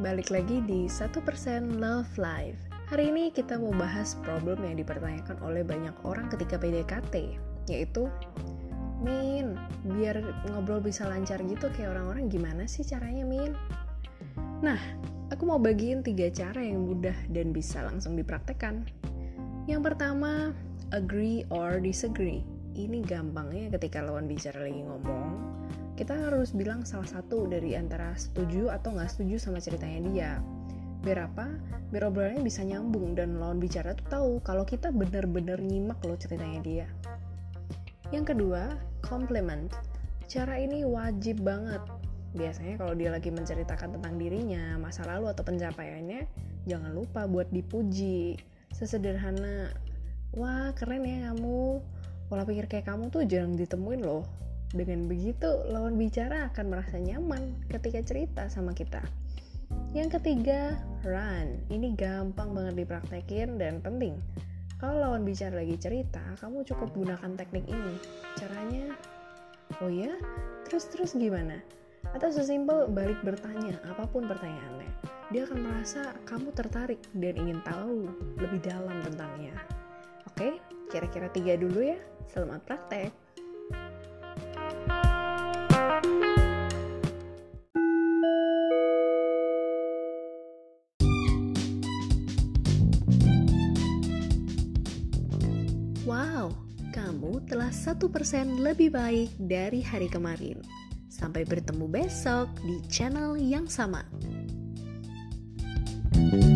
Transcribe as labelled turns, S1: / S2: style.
S1: balik lagi di 1% Love Life. Hari ini kita mau bahas problem yang dipertanyakan oleh banyak orang ketika PDKT Yaitu Min, biar ngobrol bisa lancar gitu kayak orang-orang gimana sih caranya Min? Nah, aku mau bagiin tiga cara yang mudah dan bisa langsung dipraktekkan Yang pertama, agree or disagree. Ini gampangnya ketika lawan bicara lagi ngomong kita harus bilang salah satu dari antara setuju atau nggak setuju sama ceritanya dia. Biar apa? Biar obrolannya bisa nyambung dan lawan bicara tuh tahu kalau kita bener-bener nyimak loh ceritanya dia. Yang kedua, compliment. Cara ini wajib banget. Biasanya kalau dia lagi menceritakan tentang dirinya, masa lalu atau pencapaiannya, jangan lupa buat dipuji. Sesederhana, wah keren ya kamu, pola pikir kayak kamu tuh jarang ditemuin loh dengan begitu, lawan bicara akan merasa nyaman ketika cerita sama kita. Yang ketiga, run. Ini gampang banget dipraktekin dan penting. Kalau lawan bicara lagi cerita, kamu cukup gunakan teknik ini. Caranya, oh ya, terus-terus gimana? Atau sesimpel balik bertanya, apa pun pertanyaannya. Dia akan merasa kamu tertarik dan ingin tahu lebih dalam tentangnya. Oke, kira-kira tiga dulu ya. Selamat praktek! Wow, kamu telah satu persen lebih baik dari hari kemarin. Sampai bertemu besok di channel yang sama. thank you